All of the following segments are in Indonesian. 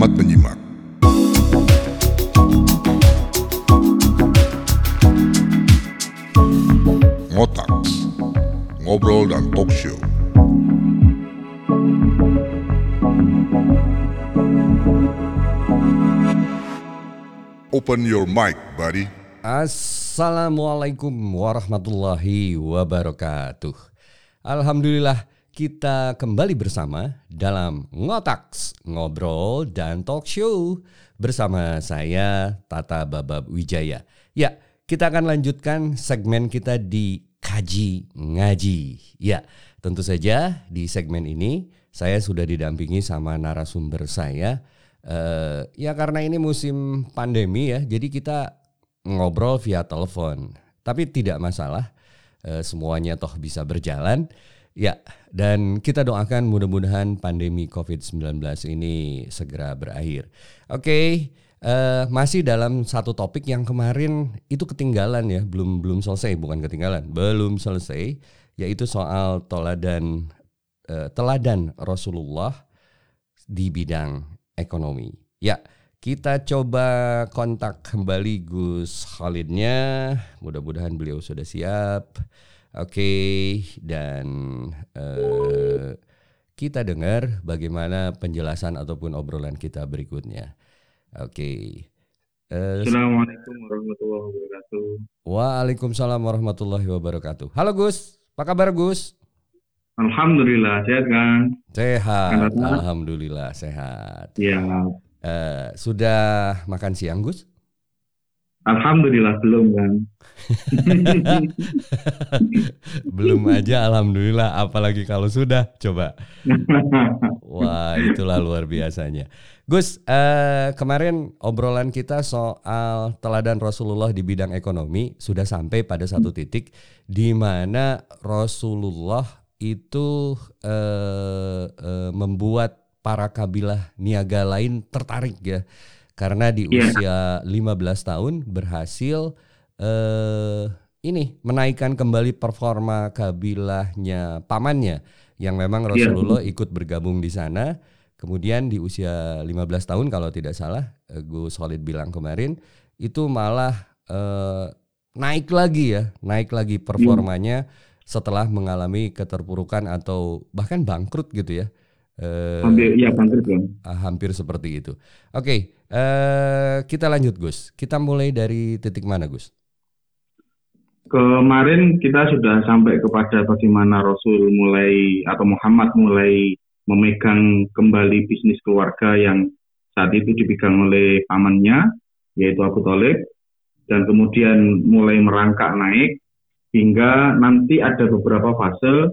Selamat menyimak. Ngotaks, ngobrol dan talk show. Open your mic, buddy. Assalamualaikum warahmatullahi wabarakatuh. Alhamdulillah kita kembali bersama dalam Ngotaks, Ngobrol dan Talk Show bersama saya Tata Babab Wijaya. Ya, kita akan lanjutkan segmen kita di Kaji Ngaji. Ya, tentu saja di segmen ini saya sudah didampingi sama narasumber saya. Eh, ya karena ini musim pandemi ya, jadi kita ngobrol via telepon. Tapi tidak masalah, eh, semuanya toh bisa berjalan. Ya, dan kita doakan mudah-mudahan pandemi COVID-19 ini segera berakhir. Oke, eh, masih dalam satu topik yang kemarin itu ketinggalan ya, belum belum selesai, bukan ketinggalan, belum selesai, yaitu soal teladan eh, teladan Rasulullah di bidang ekonomi. Ya, kita coba kontak kembali Gus Khalidnya. Mudah-mudahan beliau sudah siap. Oke, dan eh, kita dengar bagaimana penjelasan ataupun obrolan kita berikutnya. Oke. Eh, Assalamualaikum warahmatullahi wabarakatuh. Waalaikumsalam warahmatullahi wabarakatuh. Halo Gus, apa kabar Gus? Alhamdulillah sehat kan? Sehat, Alhamdulillah. sehat. Ya, Eh, sudah makan siang Gus? Alhamdulillah belum kan? Belum aja alhamdulillah apalagi kalau sudah coba. Wah, itulah luar biasanya. Gus, eh, kemarin obrolan kita soal teladan Rasulullah di bidang ekonomi sudah sampai pada satu titik di mana Rasulullah itu eh, eh, membuat para kabilah niaga lain tertarik ya. Karena di Iya. usia 15 tahun berhasil eh ini menaikkan kembali performa kabilahnya pamannya yang memang Iya. Rasulullah ikut bergabung di sana. Kemudian di usia 15 tahun kalau tidak salah eh, Gus Khalid bilang kemarin itu malah eh, naik lagi ya, naik lagi performanya setelah mengalami keterpurukan atau bahkan bangkrut gitu ya. Hampir, ya kan? Ah, hampir seperti itu. Oke, eh, kita lanjut Gus. Kita mulai dari titik mana Gus? Kemarin kita sudah sampai kepada bagaimana Rasul mulai atau Muhammad mulai memegang kembali bisnis keluarga yang saat itu dipegang oleh pamannya, yaitu Abu Thalib, dan kemudian mulai merangkak naik hingga nanti ada beberapa fase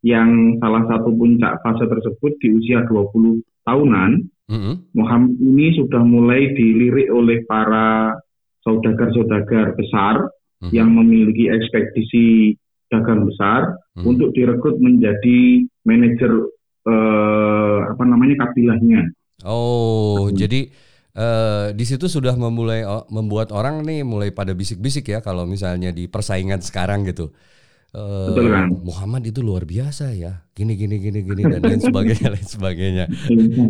yang salah satu puncak fase tersebut di usia 20 tahunan Mm-mm. Muhammad ini sudah mulai dilirik oleh para saudagar-saudagar besar Mhm. yang memiliki ekspedisi dagang besar Mhm. untuk direkrut menjadi manajer eh, apa namanya kabilahnya. Oh, Hmm. jadi eh, di situ sudah memulai oh, membuat orang nih mulai pada bisik-bisik ya kalau misalnya di persaingan sekarang gitu. Eh, Betul, kan? Muhammad itu luar biasa ya. Gini gini gini gini dan lain sebagainya lain sebagainya.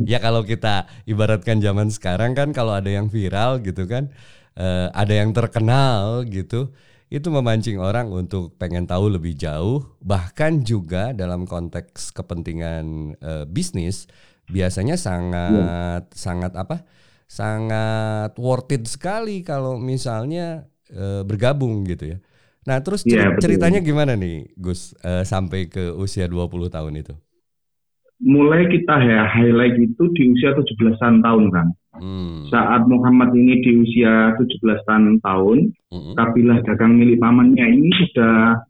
Ya kalau kita ibaratkan zaman sekarang kan kalau ada yang viral gitu kan, eh, ada yang terkenal gitu, itu memancing orang untuk pengen tahu lebih jauh. Bahkan juga dalam konteks kepentingan eh, bisnis, biasanya sangat sangat apa? Sangat worth it sekali kalau misalnya eh, bergabung gitu ya. Nah terus ceri- betul. ceritanya gimana nih Gus eh, sampai ke usia 20 tahun itu? Mulai kita ya highlight itu di usia 17-an tahun kan. Hmm. Saat Muhammad ini di usia 17-an tahun, Mm-mm. kabilah dagang milik pamannya ini sudah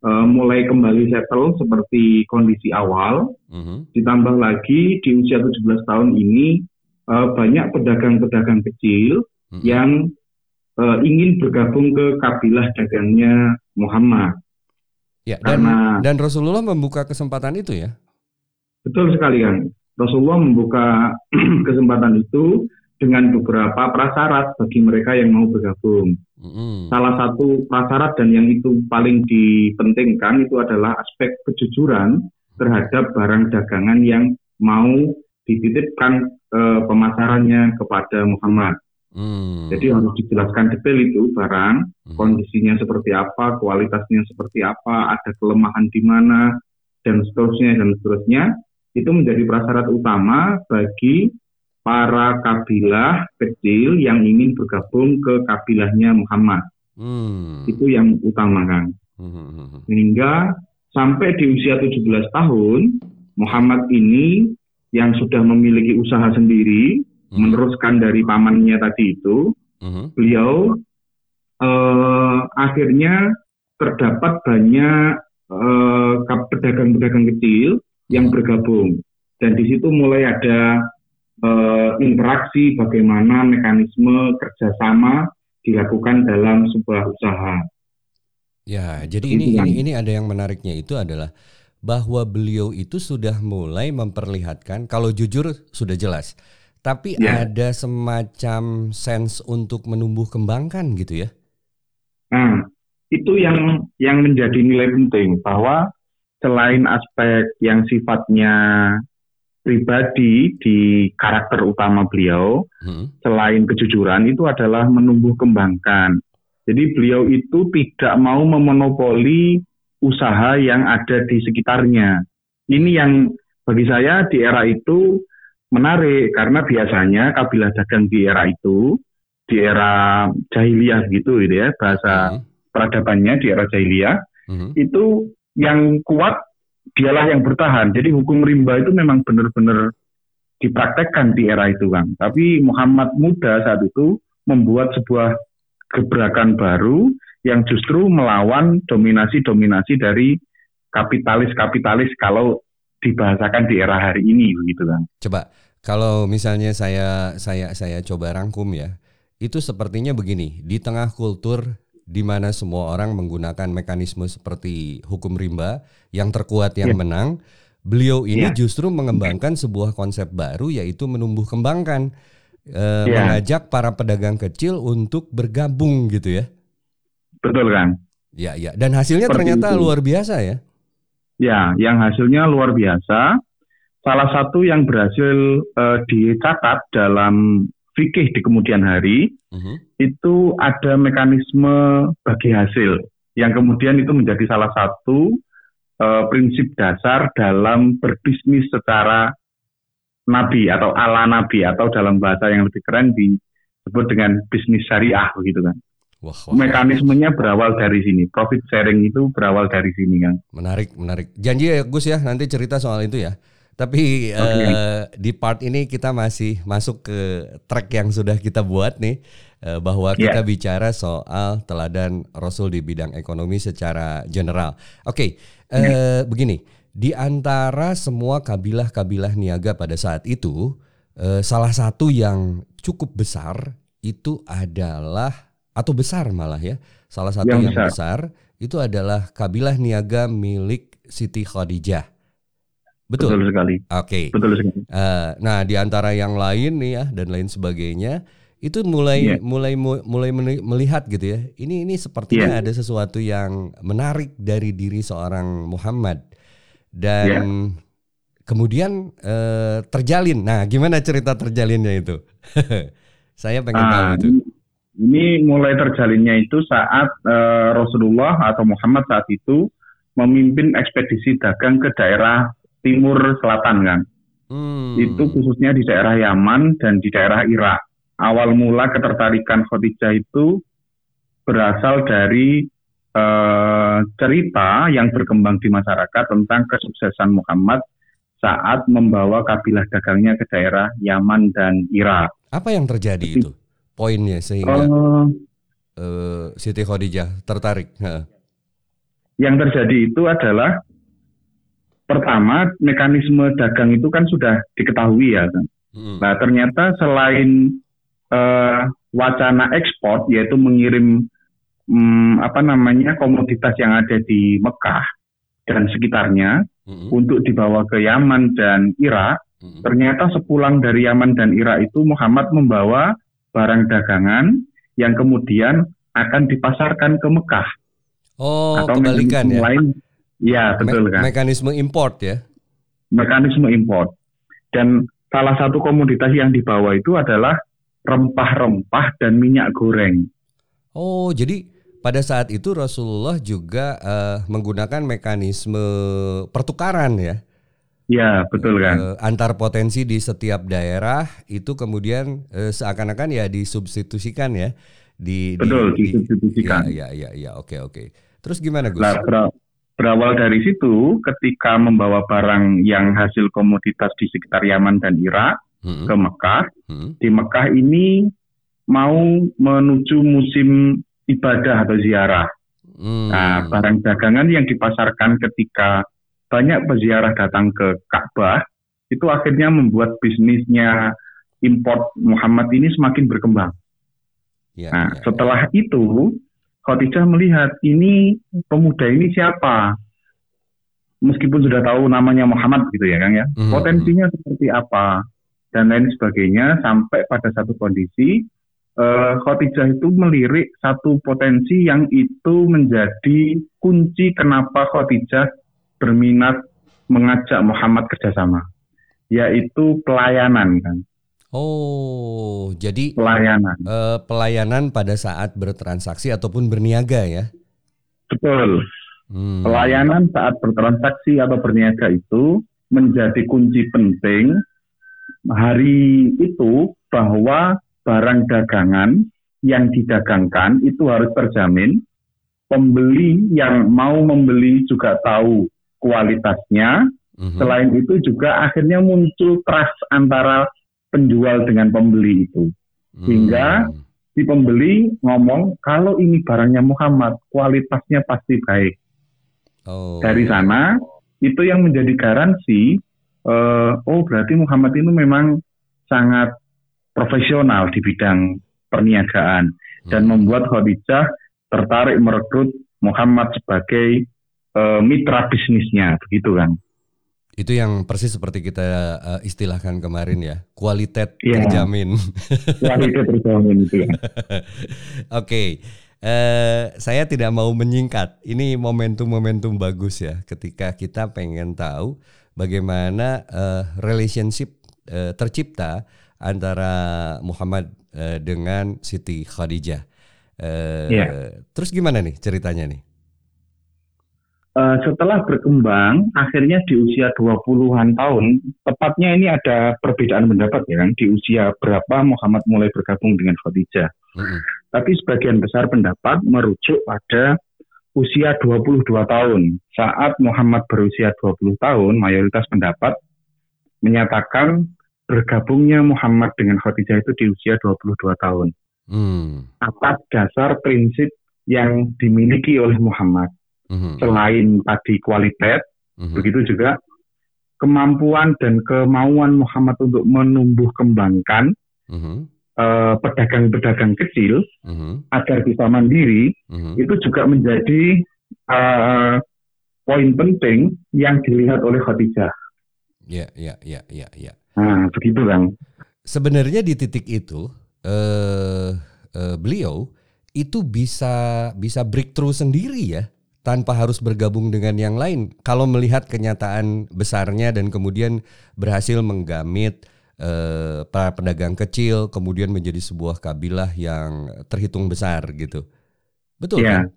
eh, mulai kembali settle seperti kondisi awal. Mhm. Ditambah lagi di usia 17 tahun ini eh, banyak pedagang-pedagang kecil Mhm. yang eh, ingin bergabung ke kabilah dagangnya Muhammad. Ya, dan Karena- dan Rasulullah membuka kesempatan itu ya. Betul sekali kan. Rasulullah membuka kesempatan itu dengan beberapa prasyarat bagi mereka yang mau bergabung. Mm-mm. Salah satu prasyarat dan yang itu paling dipentingkan itu adalah aspek kejujuran terhadap barang dagangan yang mau dititipkan eh, pemasarannya kepada Muhammad. Hmm. Jadi harus dijelaskan detail itu barang, Hmm. kondisinya seperti apa, kualitasnya seperti apa, ada kelemahan di mana, dan seterusnya dan seterusnya. Itu menjadi prasyarat utama bagi para kabilah kecil yang ingin bergabung ke kabilahnya Muhammad. Hmm. Itu yang utama, hmm, hmm. Sehingga sampai di usia 17 tahun, Muhammad ini yang sudah memiliki usaha sendiri, Hmm. meneruskan dari pamannya tadi itu, Hmm. beliau eh, akhirnya terdapat banyak eh, pedagang-pedagang kecil yang bergabung dan di situ mulai ada eh, interaksi bagaimana mekanisme kerjasama dilakukan dalam sebuah usaha. Ya, jadi ini ini ini ada yang menariknya itu adalah bahwa beliau itu sudah mulai memperlihatkan kalau jujur sudah jelas. Tapi Ya. ada semacam sense untuk menumbuh kembangkan gitu ya. Nah, itu yang yang menjadi nilai penting bahwa selain aspek yang sifatnya pribadi di karakter utama beliau, Hmm. selain kejujuran itu adalah menumbuh kembangkan. Jadi beliau itu tidak mau memonopoli usaha yang ada di sekitarnya. Ini yang bagi saya di era itu menarik karena biasanya kabilah dagang di era itu di era jahiliyah gitu gitu ya bahasa Hmm. peradabannya di era jahiliyah Hmm. itu yang kuat dialah yang bertahan. Jadi hukum rimba itu memang benar-benar dipraktekkan di era itu, Kang. Tapi Muhammad muda saat itu membuat sebuah gebrakan baru yang justru melawan dominasi-dominasi dari kapitalis-kapitalis kalau dibahasakan di era hari ini begitu, Kang. Coba kalau misalnya saya saya saya coba rangkum ya. Itu sepertinya begini, di tengah kultur di mana semua orang menggunakan mekanisme seperti hukum rimba yang terkuat yang Ya. menang, beliau ini Ya. justru mengembangkan sebuah konsep baru yaitu menumbuh kembangkan eh, Ya. mengajak para pedagang kecil untuk bergabung gitu ya. Betul, Kang. Ya, ya. Dan hasilnya Seperti ternyata itu. luar biasa ya. Ya, yang hasilnya luar biasa. Salah satu yang berhasil eh, dicatat dalam fikih di kemudian hari Mhm. itu ada mekanisme bagi hasil yang kemudian itu menjadi salah satu eh, prinsip dasar dalam berbisnis secara nabi atau ala nabi atau dalam bahasa yang lebih keren disebut dengan bisnis syariah begitu kan. Wah, wah, Mekanismenya berawal dari sini. Profit sharing itu berawal dari sini kan. Menarik, menarik. Janji ya Gus ya nanti cerita soal itu ya. Tapi eh, di part ini kita masih masuk ke track yang sudah kita buat nih eh, bahwa Ya. kita bicara soal teladan Rasul di bidang ekonomi secara general. Oke, eh, begini di antara semua kabilah-kabilah niaga pada saat itu eh, salah satu yang cukup besar itu adalah atau besar malah ya salah satu yang, Yang besar. itu adalah kabilah niaga milik Siti Khadijah. Betul. Betul sekali. Oke. Betul sekali. Eh, nah, di antara yang lain nih ya dan lain sebagainya itu mulai Iya. mulai mu- mulai melihat gitu ya. Ini ini sepertinya Iya. ada sesuatu yang menarik dari diri seorang Muhammad dan Iya. kemudian eh, terjalin. Nah, gimana cerita terjalinnya itu? Saya pengen tahu Ah, itu. Ini- mulai terjalinnya itu saat eh, Rasulullah atau Muhammad saat itu memimpin ekspedisi dagang ke daerah timur selatan kan. Hmm. Itu khususnya di daerah Yaman dan di daerah Irak. Awal mula ketertarikan Khadijah itu berasal dari eh, cerita yang berkembang di masyarakat tentang kesuksesan Muhammad saat membawa kabilah dagangnya ke daerah Yaman dan Irak. Apa yang terjadi itu? Poinnya sehingga Eh, eh, Siti Khadijah tertarik. Yang terjadi itu adalah pertama mekanisme dagang itu kan sudah diketahui ya kan. Hmm. Nah ternyata selain eh, wacana ekspor yaitu mengirim hmm, apa namanya komoditas yang ada di Mekah dan sekitarnya Hmm. untuk dibawa ke Yaman dan Irak, Hmm. ternyata sepulang dari Yaman dan Irak itu Muhammad membawa barang dagangan yang kemudian akan dipasarkan ke Mekah Oh, atau kebalikan ya. lain. Ya Me- betul kan. Mekanisme import ya. mekanisme impor. Dan salah satu komoditas yang dibawa itu adalah rempah-rempah dan minyak goreng. Oh, jadi pada saat itu Rasulullah juga uh, menggunakan mekanisme pertukaran ya? Ya, betul kan. Uh, antar potensi di setiap daerah itu kemudian uh, seakan-akan ya disubstitusikan ya di Betul, di, disubstitusikan. Iya, iya, iya, oke, oke. Terus gimana Gus? Nah, ber berawal dari situ ketika membawa barang yang hasil komoditas di sekitar Yaman dan Irak hmm. ke Mekah. Hmm. Di Mekah ini mau menuju musim ibadah atau ziarah. Hmm. Nah, barang dagangan yang dipasarkan ketika banyak peziarah datang ke Ka'bah itu akhirnya membuat bisnisnya import Muhammad ini semakin berkembang. Ya, nah, ya, setelah ya. itu Khadijah melihat ini pemuda ini siapa? Meskipun sudah tahu namanya Muhammad gitu ya Kang ya. Hmm, Potensinya hmm. seperti apa dan lain sebagainya sampai pada satu kondisi uh, Khadijah itu melirik satu potensi yang itu menjadi kunci kenapa Khadijah berminat mengajak Muhammad kerjasama, yaitu pelayanan kan. Oh, jadi pelayanan. Uh, pelayanan pada saat bertransaksi ataupun berniaga ya? Betul. Hmm. Pelayanan saat bertransaksi atau berniaga itu menjadi kunci penting hari itu bahwa barang dagangan yang didagangkan itu harus terjamin. Pembeli yang mau membeli juga tahu kualitasnya. Mm-hmm. Selain itu juga akhirnya muncul trust antara penjual dengan pembeli itu. Sehingga mm-hmm. si pembeli ngomong kalau ini barangnya Muhammad, kualitasnya pasti baik. Oh. Dari sana itu yang menjadi garansi uh, oh berarti Muhammad itu memang sangat profesional di bidang perniagaan dan hmm. membuat Khadijah tertarik merekrut Muhammad sebagai uh, mitra bisnisnya, begitu kan? Itu yang persis seperti kita uh, istilahkan kemarin ya, kualitas ya, terjamin. Kualitas terjamin itu ya. Oke. Okay. Uh, saya tidak mau menyingkat. Ini momentum-momentum bagus ya ketika kita pengen tahu bagaimana uh, relationship uh, tercipta antara Muhammad uh, dengan Siti Khadijah. Uh, yeah. Terus gimana nih ceritanya nih? Uh, setelah berkembang, akhirnya di usia 20-an tahun, tepatnya ini ada perbedaan pendapat ya kan, di usia berapa Muhammad mulai bergabung dengan Khadijah. Mm -hmm. Tapi sebagian besar pendapat merujuk pada usia 22 tahun. Saat Muhammad berusia 20 tahun, mayoritas pendapat menyatakan bergabungnya Muhammad dengan Khadijah itu di usia 22 tahun. Hmm. Atas dasar prinsip yang dimiliki oleh Muhammad hmm Selain tadi kualitas, mm-hmm. begitu juga kemampuan dan kemauan Muhammad untuk menumbuh kembangkan mm-hmm. uh, pedagang-pedagang kecil mm-hmm. agar bisa mandiri, mm-hmm. itu juga menjadi uh, poin penting yang dilihat oleh Khadijah. Ya, ya, ya, ya, ya. Nah, begitu kan. Sebenarnya di titik itu uh, uh, beliau itu bisa bisa breakthrough sendiri ya tanpa harus bergabung dengan yang lain. Kalau melihat kenyataan besarnya dan kemudian berhasil menggamit eh, para pedagang kecil, kemudian menjadi sebuah kabilah yang terhitung besar gitu. Betul ya. kan?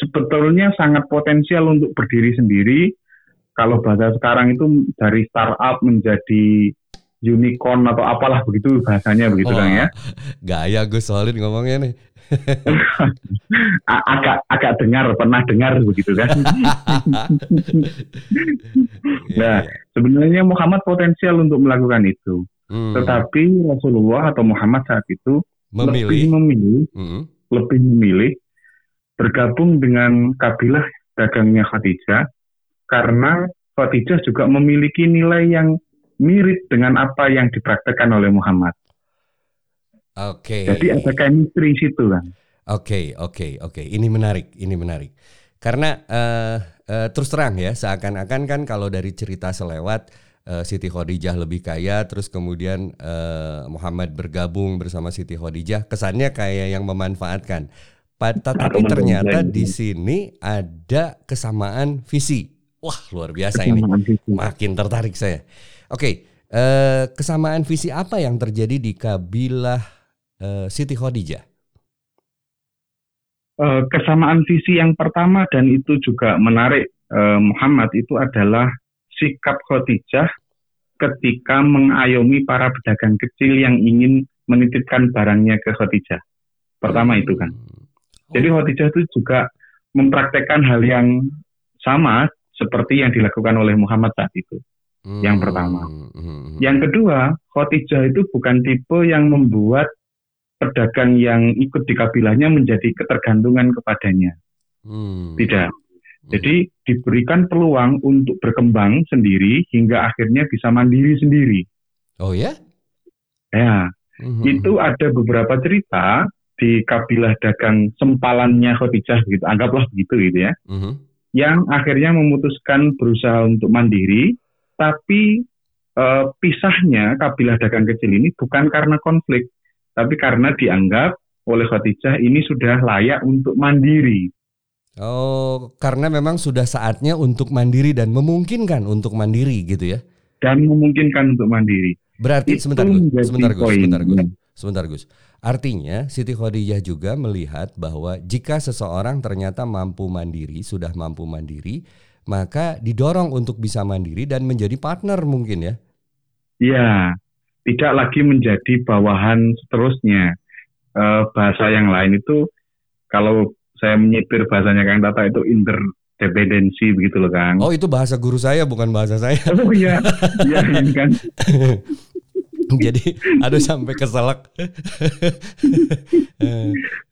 Sebetulnya sangat potensial untuk berdiri sendiri. Kalau bahasa sekarang itu dari startup menjadi unicorn atau apalah begitu bahasanya begitu oh, kan ya. Gaya Gus Solid ngomongnya nih. agak agak dengar pernah dengar begitu kan. nah sebenarnya Muhammad potensial untuk melakukan itu, hmm. tetapi Rasulullah atau Muhammad saat itu memilih. lebih memilih hmm. lebih memilih bergabung dengan kabilah dagangnya Khadijah karena Khadijah juga memiliki nilai yang mirip dengan apa yang dipraktekkan oleh Muhammad. Oke. Okay. Jadi ada chemistry situ kan. Oke, okay, oke, okay, oke. Okay. Ini menarik, ini menarik. Karena uh, uh, terus terang ya, seakan-akan kan kalau dari cerita selewat uh, Siti Khadijah lebih kaya, terus kemudian uh, Muhammad bergabung bersama Siti Khadijah, kesannya kayak yang memanfaatkan. Tapi ternyata di sini ada kesamaan visi. Wah luar biasa ini. Makin tertarik saya. Oke, Eh, kesamaan visi apa yang terjadi di kabilah eh, Siti Khadijah? Eh, kesamaan visi yang pertama dan itu juga menarik eh, Muhammad itu adalah sikap Khadijah ketika mengayomi para pedagang kecil yang ingin menitipkan barangnya ke Khadijah. Pertama itu kan. Hmm. Jadi Khadijah itu juga mempraktekkan hal yang sama seperti yang dilakukan oleh Muhammad saat itu. yang pertama. Hmm, hmm. Yang kedua, Khadijah itu bukan tipe yang membuat pedagang yang ikut di kabilahnya menjadi ketergantungan kepadanya. Hmm. Tidak. Jadi diberikan peluang untuk berkembang sendiri hingga akhirnya bisa mandiri sendiri. Oh ya? Ya, Hmm, itu ada beberapa cerita di kabilah dagang sempalannya Khadijah gitu, anggaplah begitu gitu ya, hmm. yang akhirnya memutuskan berusaha untuk mandiri, tapi eh, pisahnya kabilah dagang kecil ini bukan karena konflik, tapi karena dianggap oleh Khadijah ini sudah layak untuk mandiri. Oh, karena memang sudah saatnya untuk mandiri dan memungkinkan untuk mandiri gitu ya. dan memungkinkan untuk mandiri. Berarti Itu sebentar Gus, sebentar Gus, sebentar Gus. Sebentar Gus. Artinya Siti Khadijah juga melihat bahwa jika seseorang ternyata mampu mandiri, sudah mampu mandiri, maka didorong untuk bisa mandiri dan menjadi partner mungkin ya. Ya, tidak lagi menjadi bawahan seterusnya. Eh, bahasa yang lain itu kalau saya menyipir bahasanya Kang Tata itu interdependensi begitu loh Kang. Oh, itu bahasa guru saya bukan bahasa saya. Oh iya, iya ini kan. Jadi aduh sampai keselak.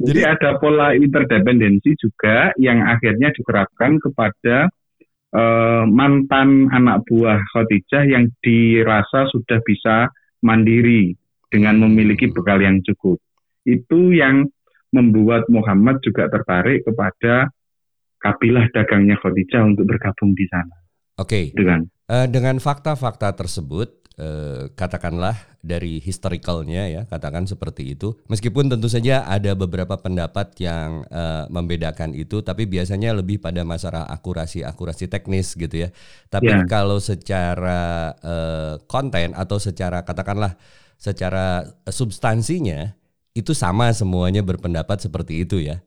Jadi ada pola interdependensi juga yang akhirnya diterapkan kepada eh, mantan anak buah Khadijah yang dirasa sudah bisa mandiri dengan memiliki bekal yang cukup. Itu yang membuat Muhammad juga tertarik kepada kabilah dagangnya Khadijah untuk bergabung di sana. Oke, Itu kan. Eh, dengan fakta-fakta tersebut, eh, katakanlah dari historicalnya ya, katakan seperti itu. Meskipun tentu saja ada beberapa pendapat yang eh, membedakan itu, tapi biasanya lebih pada masalah akurasi-akurasi teknis gitu ya. Tapi Ya. kalau secara eh, konten atau secara katakanlah secara substansinya itu sama semuanya berpendapat seperti itu ya.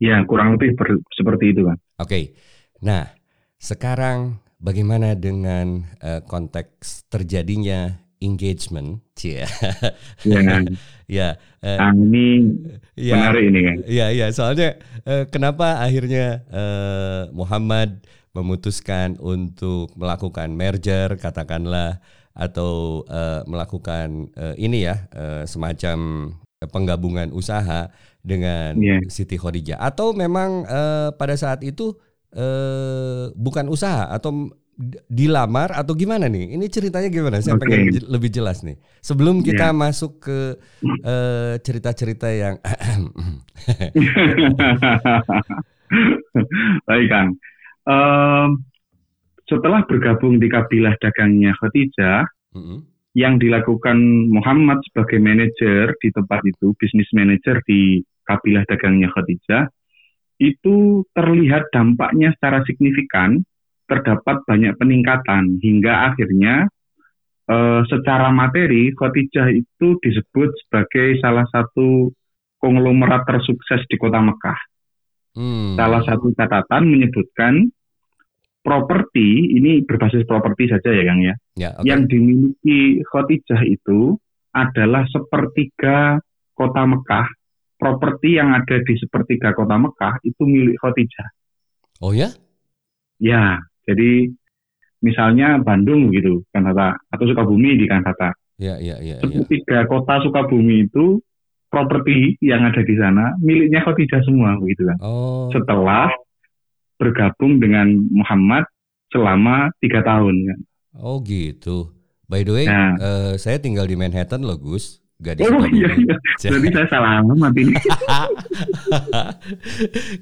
Ya, kurang lebih seperti itu kan. Oke, nah sekarang bagaimana dengan eh, konteks terjadinya engagement, cia, Ya, ya, nah, ini ya, menarik ini kan. ya, ya. Soalnya eh, kenapa akhirnya eh, Muhammad memutuskan untuk melakukan merger, katakanlah, atau eh, melakukan eh, ini ya eh, semacam penggabungan usaha dengan Iya. Siti Khadijah atau memang eh, pada saat itu eh, bukan usaha atau dilamar atau gimana nih? Ini ceritanya gimana? Saya Oke. pengen lebih jelas nih. Sebelum kita Iya. masuk ke eh, cerita-cerita yang Baik Kang. Em, setelah bergabung di kabilah dagangnya Khadijah, Mm-mm. yang dilakukan Muhammad sebagai manajer di tempat itu, bisnis manajer di kabilah dagangnya Khadijah, itu terlihat dampaknya secara signifikan, terdapat banyak peningkatan hingga akhirnya eh, secara materi Khadijah itu disebut sebagai salah satu konglomerat tersukses di kota Mekah. Hmm. Salah satu catatan menyebutkan properti ini berbasis properti saja ya Kang ya ya, oke. yang dimiliki Khadijah itu adalah sepertiga kota Mekah. Properti yang ada di sepertiga kota Mekah itu milik Khadijah. Oh ya? Ya, jadi misalnya Bandung gitu, kan kata atau Sukabumi di kan kata. Ya, ya, ya, ya. Sepertiga kota Sukabumi itu properti yang ada di sana miliknya Khadijah semua begitu kan. Oh. Setelah bergabung dengan Muhammad selama tiga tahun kan. Oh gitu. By the way, Nah. eh, saya tinggal di Manhattan loh, Gus. Gak di Oh iya, iya. Berarti saya salah alamat ini.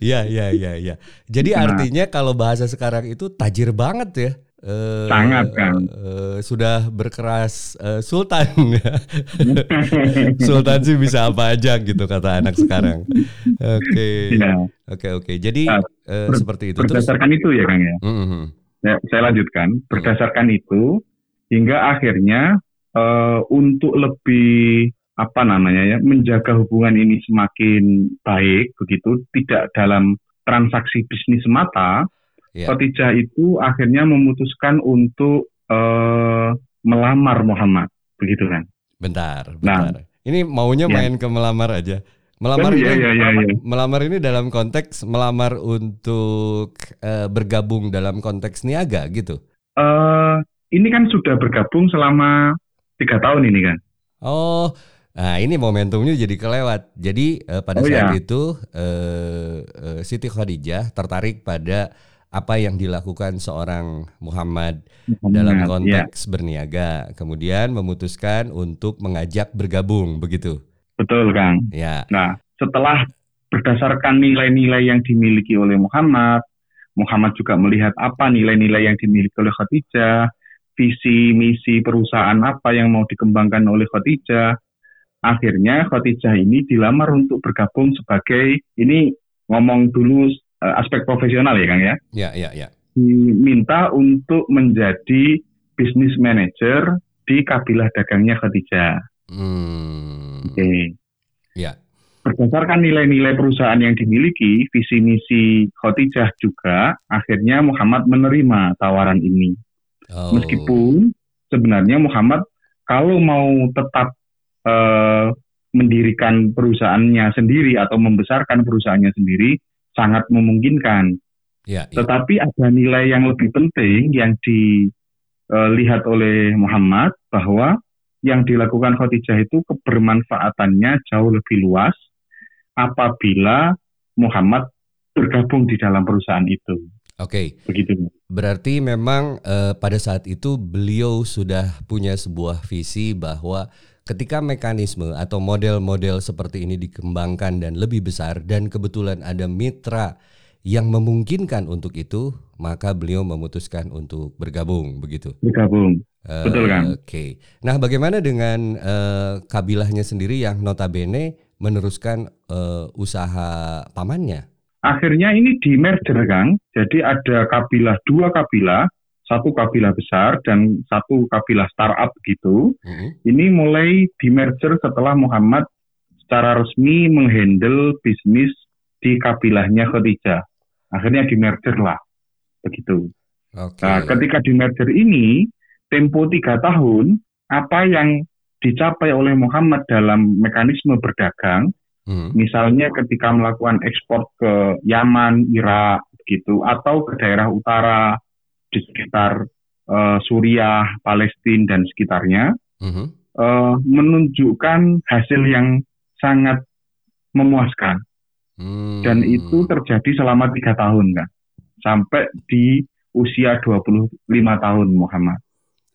Iya, iya, iya, iya. Jadi Nah. artinya kalau bahasa sekarang itu tajir banget ya. Eh, Sangat, Kang. eh, sudah berkeras eh, sultan. sultan sih bisa apa aja gitu kata anak sekarang. Oke. Iya. Oke, oke. Jadi Nah, eh, ber- seperti itu terus. Berdasarkan itu ya Kang ya. Mhm. Ya, saya lanjutkan. Berdasarkan itu, hingga akhirnya uh, untuk lebih apa namanya ya menjaga hubungan ini semakin baik begitu tidak dalam transaksi bisnis semata yeah. Khadijah itu akhirnya memutuskan untuk uh, melamar Muhammad begitu kan? Bentar bentar. Nah, ini maunya ya. main ke melamar aja. Melamar kan, ini ya, ya, ya, melamar ini dalam konteks melamar untuk uh, bergabung dalam konteks niaga gitu. Uh, ini kan sudah bergabung selama tiga tahun ini kan oh Nah ini momentumnya jadi kelewat. Jadi uh, pada oh, saat ya. itu uh, uh, Siti Khadijah tertarik pada apa yang dilakukan seorang Muhammad, Muhammad dalam ya. konteks ya. berniaga, kemudian memutuskan untuk mengajak bergabung, begitu. Betul, Kang. Ya. Nah, setelah berdasarkan nilai-nilai yang dimiliki oleh Muhammad, Muhammad juga melihat apa nilai-nilai yang dimiliki oleh Khadijah, visi misi perusahaan apa yang mau dikembangkan oleh Khadijah, akhirnya Khadijah ini dilamar untuk bergabung sebagai ini ngomong dulu uh, aspek profesional ya Kang ya. Ya, ya, ya. Diminta untuk menjadi bisnis manager di kabilah dagangnya Khadijah. Hmm. Oke. Okay. Ya. Berdasarkan nilai-nilai perusahaan yang dimiliki, visi misi Khadijah juga, akhirnya Muhammad menerima tawaran ini. Oh. Meskipun sebenarnya Muhammad kalau mau tetap eh, mendirikan perusahaannya sendiri atau membesarkan perusahaannya sendiri sangat memungkinkan. Ya, ya. Tetapi ada nilai yang lebih penting yang dilihat oleh Muhammad bahwa yang dilakukan Khadijah itu kebermanfaatannya jauh lebih luas apabila Muhammad bergabung di dalam perusahaan itu. Oke. Okay. Begitu. Berarti memang uh, pada saat itu beliau sudah punya sebuah visi bahwa Ketika mekanisme atau model-model seperti ini dikembangkan dan lebih besar dan kebetulan ada mitra yang memungkinkan untuk itu, maka beliau memutuskan untuk bergabung begitu. Bergabung. Uh, Betul kan? Oke. Okay. Nah, bagaimana dengan uh, kabilahnya sendiri yang notabene meneruskan uh, usaha pamannya? Akhirnya ini di merger Kang. Jadi ada kabilah dua kabilah satu kabilah besar dan satu kabilah startup gitu. Mm-hmm. Ini mulai di merger setelah Muhammad secara resmi menghandle bisnis di kabilahnya Khadijah. Akhirnya di merger lah, begitu. Okay. Nah, ketika di merger ini, tempo tiga tahun, apa yang dicapai oleh Muhammad dalam mekanisme berdagang, hmm. misalnya ketika melakukan ekspor ke Yaman, Irak, gitu, atau ke daerah utara di sekitar uh, Suriah, Palestina dan sekitarnya uh-huh. uh, menunjukkan hasil yang sangat memuaskan hmm. dan itu terjadi selama tiga tahun kan sampai di usia 25 tahun Muhammad.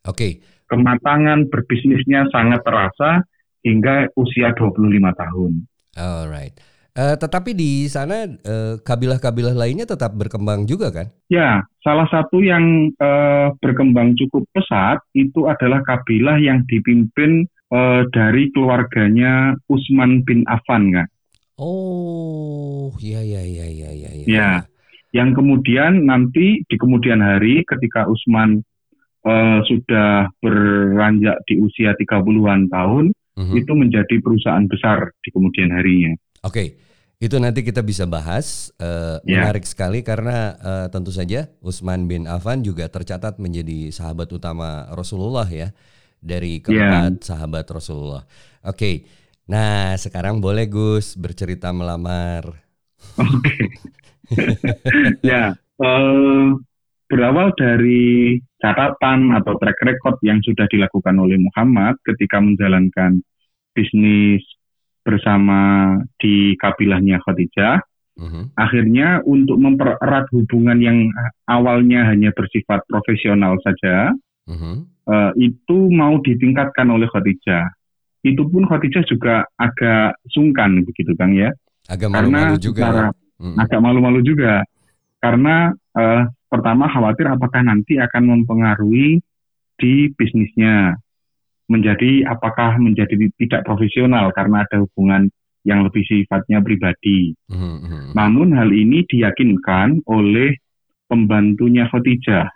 Oke. Okay. Kematangan berbisnisnya sangat terasa hingga usia 25 tahun. Alright. Uh, tetapi di sana uh, kabilah-kabilah lainnya tetap berkembang juga kan? Ya, salah satu yang uh, berkembang cukup pesat itu adalah kabilah yang dipimpin uh, dari keluarganya Utsman bin Affan kan? Oh, iya iya iya iya iya. Ya, ya. yang kemudian nanti di kemudian hari ketika Utsman uh, sudah beranjak di usia 30-an tahun, -huh. itu menjadi perusahaan besar di kemudian harinya. Oke, okay. itu nanti kita bisa bahas. Uh, yeah. Menarik sekali karena uh, tentu saja Utsman bin Affan juga tercatat menjadi sahabat utama Rasulullah ya dari keempat yeah. sahabat Rasulullah. Oke, okay. nah sekarang boleh Gus bercerita melamar. Oke. Okay. ya, uh, berawal dari catatan atau track record yang sudah dilakukan oleh Muhammad ketika menjalankan bisnis bersama di kabilahnya Khadijah. Uh-huh. Akhirnya untuk mempererat hubungan yang awalnya hanya bersifat profesional saja, uh-huh. uh, itu mau ditingkatkan oleh Khadijah. Itu pun Khadijah juga agak sungkan begitu Kang ya. Agak malu-malu juga. Cara, uh-huh. Agak malu-malu juga. Karena uh, pertama khawatir apakah nanti akan mempengaruhi di bisnisnya menjadi apakah menjadi tidak profesional karena ada hubungan yang lebih sifatnya pribadi. Mm-hmm. Namun hal ini diyakinkan oleh pembantunya Khadijah.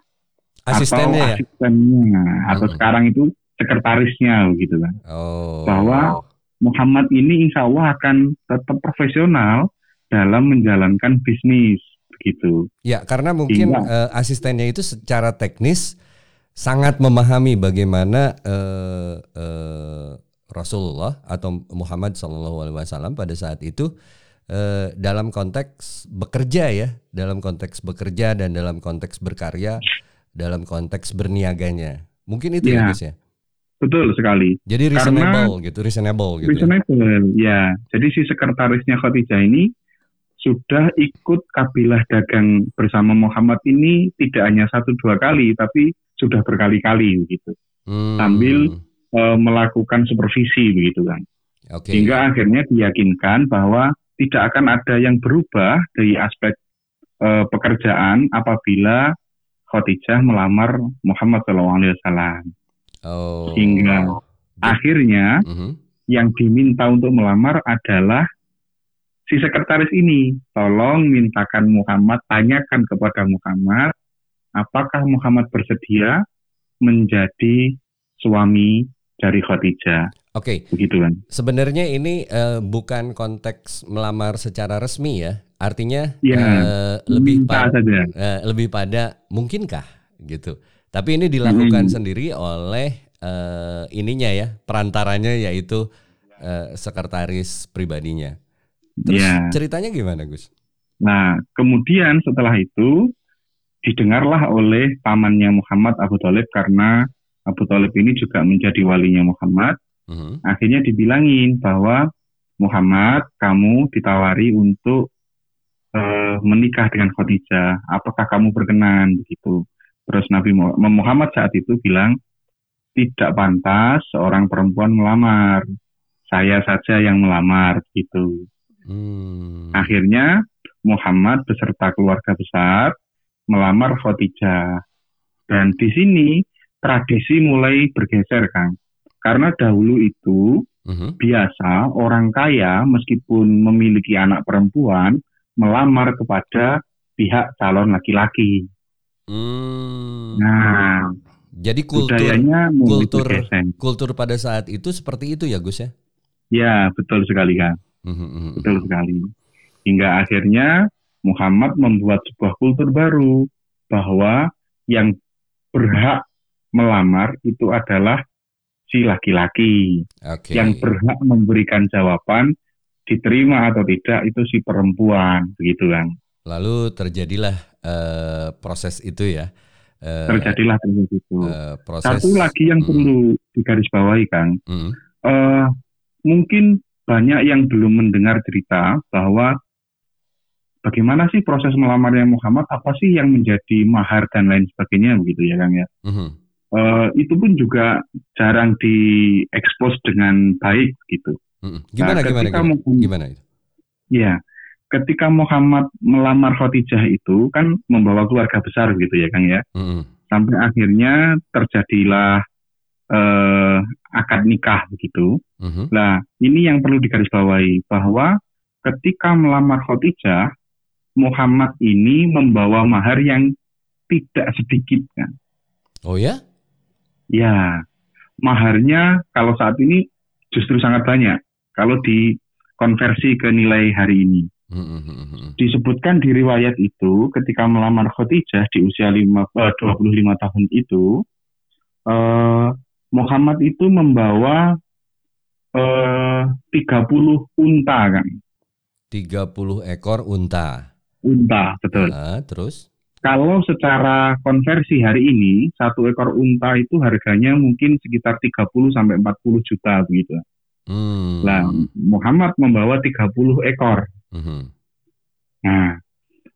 Asistennya ya? atau asistennya atau Hmm. sekarang itu sekretarisnya gitu kan. Oh. Bahwa Muhammad ini insya Allah akan tetap profesional dalam menjalankan bisnis begitu. Ya, karena mungkin eh, asistennya itu secara teknis sangat memahami bagaimana eh, eh, Rasulullah atau Muhammad SAW pada saat itu eh, dalam konteks bekerja ya, dalam konteks bekerja dan dalam konteks berkarya, dalam konteks berniaganya. Mungkin itu ya. Gus ya. Betul sekali. Jadi Karena- reasonable gitu, reasonable gitu. ya. Reasonable, ya. Jadi si sekretarisnya Khadijah ini sudah ikut kabilah dagang bersama Muhammad ini tidak hanya satu dua kali, tapi sudah berkali-kali begitu. Hmm, sambil- E, melakukan supervisi begitu kan. Oke. Sehingga akhirnya diyakinkan bahwa tidak akan ada yang berubah dari aspek e, pekerjaan apabila Khadijah melamar Muhammad SAW. Oh. Sehingga Akhirnya Mhm. yang diminta untuk melamar adalah si sekretaris ini. Tolong mintakan Muhammad, tanyakan kepada Muhammad, apakah Muhammad bersedia menjadi suami dari Khadijah. Oke. Begitu kan? Sebenarnya ini eh, bukan konteks melamar secara resmi ya. Artinya Iya. eh, lebih pada saja. eh, lebih pada mungkinkah gitu. Tapi ini dilakukan Mm-mm. sendiri oleh eh, ininya ya, perantaranya yaitu eh, sekretaris pribadinya. Terus Iya. ceritanya gimana, Gus? Nah, kemudian setelah itu didengarlah oleh pamannya Muhammad Abu Talib karena Abu Talib ini juga menjadi walinya Muhammad. Mhm. akhirnya dibilangin bahwa Muhammad kamu ditawari untuk eh, menikah dengan Khadijah apakah kamu berkenan begitu terus Nabi Mu- Muhammad saat itu bilang tidak pantas seorang perempuan melamar saya saja yang melamar gitu Hmm. akhirnya Muhammad beserta keluarga besar melamar Khadijah dan di sini tradisi mulai bergeser Kang karena dahulu itu Mhm. biasa orang kaya meskipun memiliki anak perempuan melamar kepada pihak calon laki-laki. Hmm. Nah, Jadi kultur budayanya kultur bergeser. kultur pada saat itu seperti itu ya, Gus ya? Ya, betul sekali kan. Mhm, mhm, Betul sekali. Hingga akhirnya Muhammad membuat sebuah kultur baru bahwa yang berhak melamar itu adalah si laki-laki. Oke. Yang berhak memberikan jawaban diterima atau tidak itu si perempuan, begitu kan. Lalu terjadilah eh, proses itu ya. Eh, terjadilah seperti itu. eh, proses. Satu lagi yang Mm, perlu digarisbawahi Kang, mm, eh, mungkin banyak yang belum mendengar cerita bahwa bagaimana sih proses melamarnya Muhammad, apa sih yang menjadi mahar dan lain sebagainya begitu ya Kang ya. mhm. Eh, itu pun juga jarang diekspos dengan baik gitu. Mm-mm. Gimana Nah, gimana ketika gimana? Muhammad- Gimana itu? Ya, ketika Muhammad melamar Khadijah itu kan membawa keluarga besar gitu ya Kang ya. Mm-mm. sampai akhirnya terjadilah eh, akad nikah begitu. Mhm. Nah, ini yang perlu digarisbawahi bahwa ketika melamar Khadijah, Muhammad ini membawa mahar yang tidak sedikit kan. Oh ya? Ya, maharnya kalau saat ini justru sangat banyak. Kalau dikonversi ke nilai hari ini. Mhm, mhm, mhm. disebutkan di riwayat itu ketika melamar Khadijah di usia lima, eh, 25 tahun itu eh, Muhammad itu membawa eh, 30 unta kan 30 ekor unta. unta betul Nah, terus? kalau secara konversi hari ini satu ekor unta itu harganya mungkin sekitar 30 sampai 40 juta begitu Hmm. Nah, Muhammad membawa 30 ekor Mhm. Nah,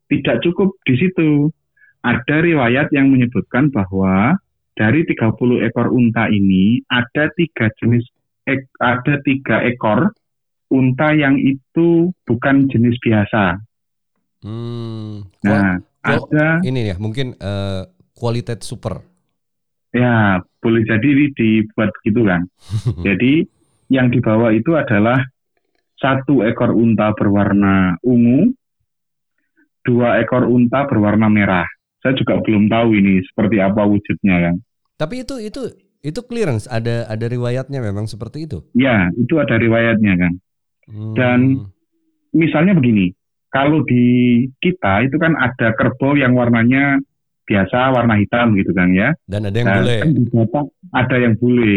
tidak cukup di situ. Ada riwayat yang menyebutkan bahwa dari 30 ekor unta ini ada tiga jenis ek- ada tiga ekor unta yang itu bukan jenis biasa. Hmm. Nah, kual- ada ini ya, mungkin eh, kualitas super. ya boleh jadi dibuat begitu kan. Jadi yang dibawa itu adalah satu ekor unta berwarna ungu, dua ekor unta berwarna merah. Saya juga belum tahu ini seperti apa wujudnya kan. Tapi itu itu itu clearance ada ada riwayatnya memang seperti itu. Ya, itu ada riwayatnya kan. Hmm. Dan misalnya begini, kalau di kita itu kan ada kerbau yang warnanya biasa warna hitam gitu kan ya. dan ada yang Nah, boleh. kan di Batak ada yang bule,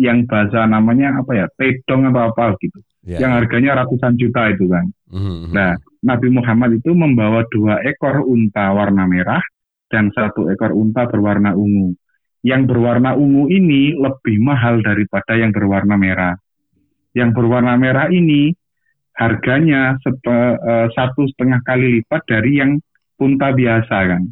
yang bahasa namanya apa ya, pedong atau apa gitu. Ya. Yang harganya ratusan juta itu kan. Mhm, mhm. Nah, Nabi Muhammad itu membawa dua ekor unta warna merah dan satu ekor unta berwarna ungu. Yang berwarna ungu ini lebih mahal daripada yang berwarna merah. Yang berwarna merah ini harganya sepe- eh, satu setengah kali lipat dari yang unta biasa kan.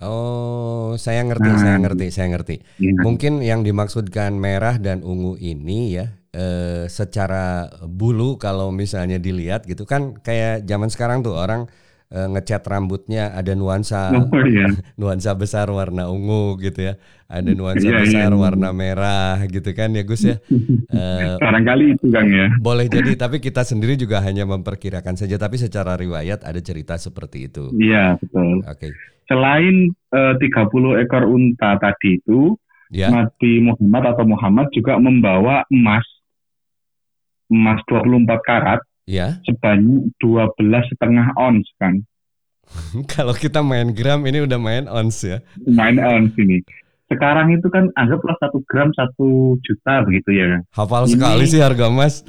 Oh, saya ngerti, Nah. saya ngerti, saya ngerti. Ya. Mungkin yang dimaksudkan merah dan ungu ini ya, eh, secara bulu kalau misalnya dilihat gitu kan kayak zaman sekarang tuh orang ngecat rambutnya ada nuansa Oh iya, nuansa besar warna ungu gitu ya, ada nuansa Iya, iya, besar iya. warna merah gitu kan ya Gus ya. Eh, barangkali itu Kang ya. boleh jadi, tapi kita sendiri juga hanya memperkirakan saja. Tapi secara riwayat ada cerita seperti itu. Iya betul. Oke, Selain eh, 30 ekor unta tadi itu, ya. Nabi Muhammad atau Muhammad juga membawa emas emas 24 karat Ya, sebanyak 12 setengah ons kan. kalau kita main gram ini udah main ons ya. Main ons ini. Sekarang itu kan anggaplah satu gram satu juta begitu ya. kan. Hafal Ini- sekali sih harga emas.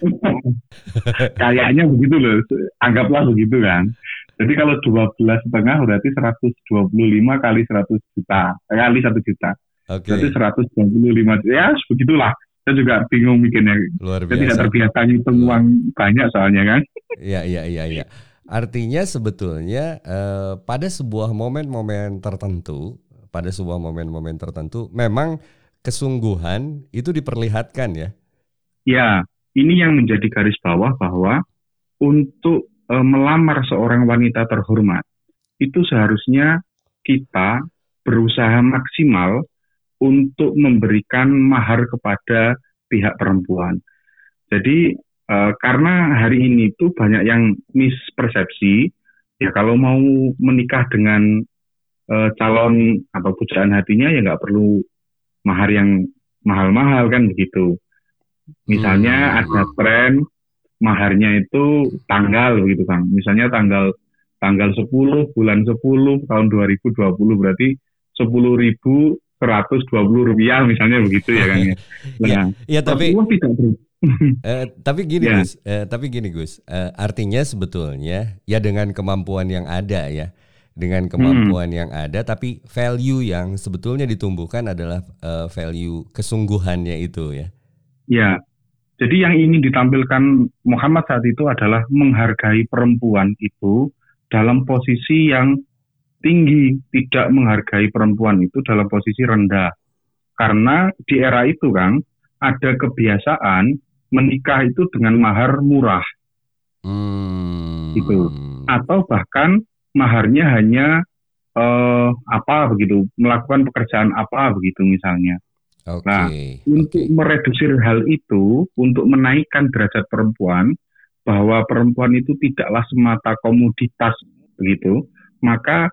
Kayaknya begitu loh. Anggaplah begitu kan. Jadi kalau 12 setengah berarti 125 kali 100 juta. Kali 1 juta. Oke, Berarti 125 juta. Ya begitulah. Saya juga bingung mikirnya. luar Saya tidak biasa. terbiasa ngitung uang banyak soalnya kan. Iya, iya, iya, iya. Artinya sebetulnya eh, pada sebuah momen-momen tertentu, pada sebuah momen-momen tertentu, memang kesungguhan itu diperlihatkan ya. Ya, ini yang menjadi garis bawah bahwa untuk eh, melamar seorang wanita terhormat itu seharusnya kita berusaha maksimal untuk memberikan mahar kepada pihak perempuan. Jadi eh, karena hari ini tuh banyak yang mispersepsi, ya kalau mau menikah dengan eh, calon atau pujaan hatinya ya nggak perlu mahar yang mahal-mahal kan begitu. Misalnya Hmm. ada tren maharnya itu tanggal begitu Kang. Misalnya tanggal tanggal 10 bulan 10 tahun 2020 berarti 10.120 rupiah misalnya begitu ya Kang ya. Iya, tapi tidak ber- Eh, tapi gini Ya. Gus, eh, tapi gini Gus, Eh, artinya sebetulnya ya dengan kemampuan yang ada ya, dengan Hmm. kemampuan yang ada, tapi value yang sebetulnya ditumbuhkan adalah eh, value kesungguhannya itu ya. Ya, jadi yang ingin ditampilkan Muhammad saat itu adalah menghargai perempuan itu dalam posisi yang tinggi, tidak menghargai perempuan itu dalam posisi rendah. Karena di era itu, Kang, ada kebiasaan menikah itu dengan mahar murah Hmm. Itu. atau bahkan maharnya hanya eh, apa begitu, melakukan pekerjaan apa begitu misalnya. Oke. Nah, untuk meredusir hal itu, untuk menaikkan derajat perempuan, bahwa perempuan itu tidaklah semata komoditas begitu, maka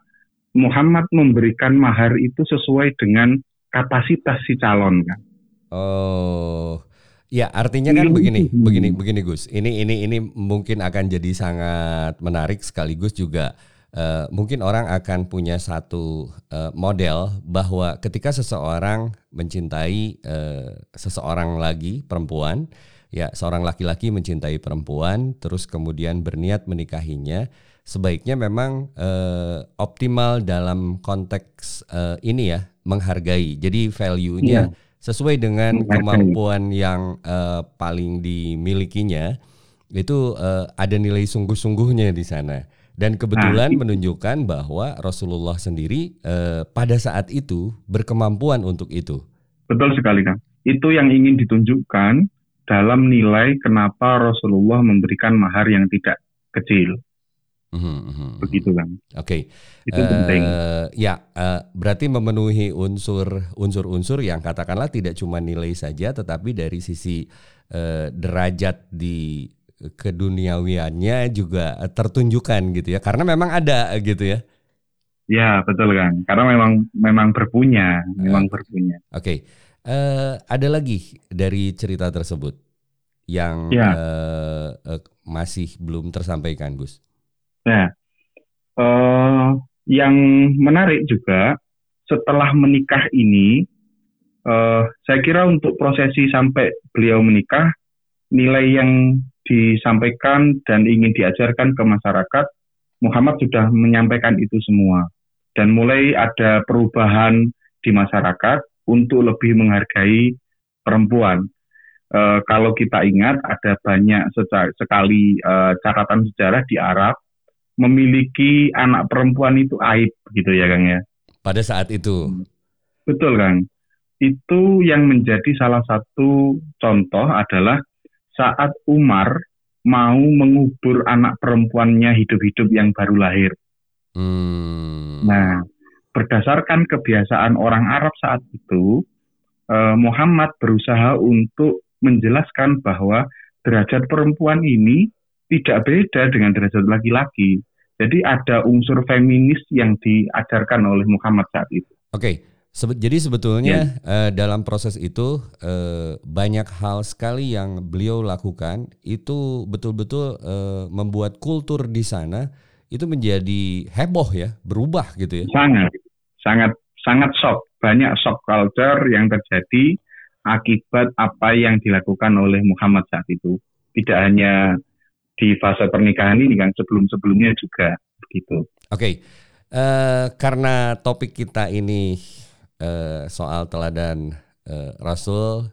Muhammad memberikan mahar itu sesuai dengan kapasitas si calon kan. Oh, ya artinya kan Ini begini, begini, begini Gus. Ini ini ini mungkin akan jadi sangat menarik sekaligus juga eh, mungkin orang akan punya satu eh, model bahwa ketika seseorang mencintai eh, seseorang lagi perempuan, ya seorang laki-laki mencintai perempuan, terus kemudian berniat menikahinya, sebaiknya memang eh, optimal dalam konteks eh, ini ya menghargai. Jadi value-nya sesuai dengan Menghargai. kemampuan yang eh, paling dimilikinya itu eh, ada nilai sungguh-sungguhnya di sana. Dan kebetulan Nah, itu. menunjukkan bahwa Rasulullah sendiri eh, pada saat itu berkemampuan untuk itu. Betul sekali kan. Itu yang ingin ditunjukkan dalam nilai kenapa Rasulullah memberikan mahar yang tidak kecil, Mhm, mhm. begitu kan. Oke. Itu penting. Eh, ya, eh, berarti memenuhi unsur unsur-unsur yang katakanlah tidak cuma nilai saja, tetapi dari sisi eh, derajat di keduniawiannya juga tertunjukkan gitu ya, karena memang ada gitu ya. Ya betul kan, karena memang memang berpunya, memang berpunya. Oke, eh, ada lagi dari cerita tersebut yang Ya. eh, eh, masih belum tersampaikan, Gus. Nah, eh, yang menarik juga setelah menikah ini, eh, saya kira untuk prosesi sampai beliau menikah, nilai yang disampaikan dan ingin diajarkan ke masyarakat, Muhammad sudah menyampaikan itu semua. Dan mulai ada perubahan di masyarakat untuk lebih menghargai perempuan. Eh, kalau kita ingat, ada banyak sekali eh, catatan sejarah di Arab memiliki anak perempuan itu aib gitu ya Kang ya. Pada saat itu, Betul Kang. Itu yang menjadi salah satu contoh adalah saat Umar mau mengubur anak perempuannya hidup-hidup yang baru lahir. hmm, Nah, berdasarkan kebiasaan orang Arab saat itu, eh, Muhammad berusaha untuk menjelaskan bahwa derajat perempuan ini tidak beda dengan derajat laki-laki. Jadi ada unsur feminis yang diajarkan oleh Muhammad saat itu. Oke, sebe- jadi sebetulnya eh, dalam proses itu eh, banyak hal sekali yang beliau lakukan itu betul-betul eh, membuat kultur di sana itu menjadi heboh ya, berubah gitu ya. Sangat, sangat, sangat shock. Banyak shock culture yang terjadi akibat apa yang dilakukan oleh Muhammad saat itu. Tidak hanya di fase pernikahan ini kan, sebelum-sebelumnya juga begitu. Oke, eh, karena topik kita ini eh, soal teladan eh, Rasul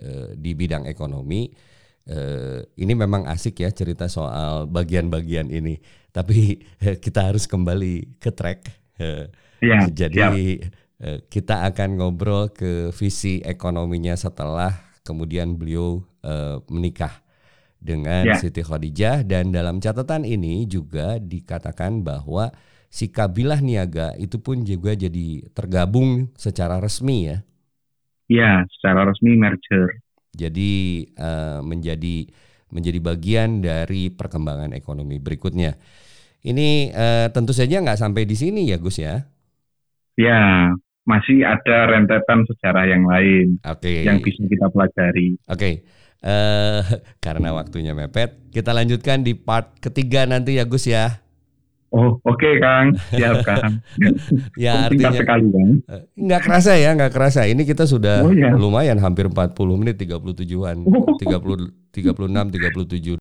eh, di bidang ekonomi, eh, ini memang asik ya cerita soal bagian-bagian ini. Tapi eh, kita harus kembali ke track. Eh, Ya, jadi eh, kita akan ngobrol ke visi ekonominya setelah kemudian beliau eh, menikah dengan Ya. Siti Khadijah dan dalam catatan ini juga dikatakan bahwa si kabilah niaga itu pun juga jadi tergabung secara resmi ya. ya, secara resmi merger. Jadi eh, menjadi menjadi bagian dari perkembangan ekonomi berikutnya. Ini eh, tentu saja nggak sampai di sini ya Gus ya. Ya, masih ada rentetan sejarah yang lain Oke. yang bisa kita pelajari. Oke, eh karena waktunya mepet, kita lanjutkan di part ketiga nanti ya Gus ya. Oh, oke Kang, siap Kang. Ya artinya sekali Kang. eh, nggak kerasa ya, nggak kerasa. Ini kita sudah Oh, iya. lumayan hampir 40 menit, 37-an, 30 36 37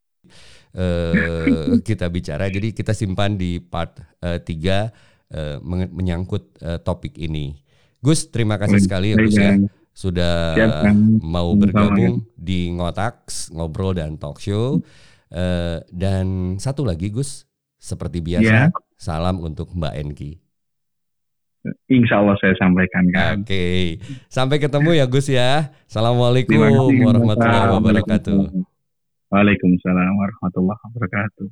eh kita bicara. Jadi kita simpan di part eh, tiga eh, menge- menyangkut eh, topik ini. Gus, terima kasih sekali ya Gus ya. Sudah Siap, mau bergabung di Ngotaks ngobrol dan talk show. Eh, dan satu lagi Gus, seperti biasa, Ya. salam untuk Mbak Enki. Insya Allah saya sampaikan Kang. Oke, sampai ketemu ya Gus ya. Assalamualaikum kasih, warahmatullahi wabarakatuh. Waalaikumsalam warahmatullahi wabarakatuh.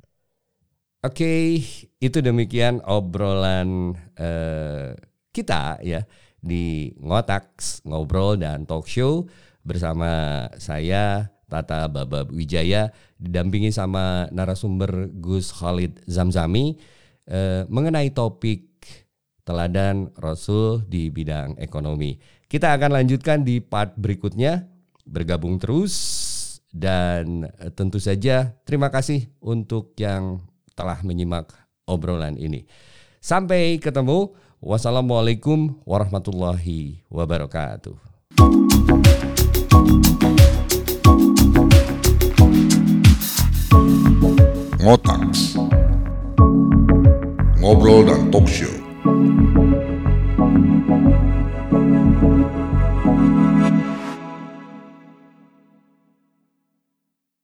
Oke, itu demikian obrolan eh, kita ya di Ngotaks ngobrol dan talk show bersama saya Tata Babab Wijaya didampingi sama narasumber Gus Khalid Zamzami eh, mengenai topik teladan Rasul di bidang ekonomi. Kita akan lanjutkan di part berikutnya. Bergabung terus dan tentu saja terima kasih untuk yang telah menyimak obrolan ini. Sampai ketemu. Wassalamualaikum warahmatullahi wabarakatuh. Ngotaks Ngobrol dan Talk Show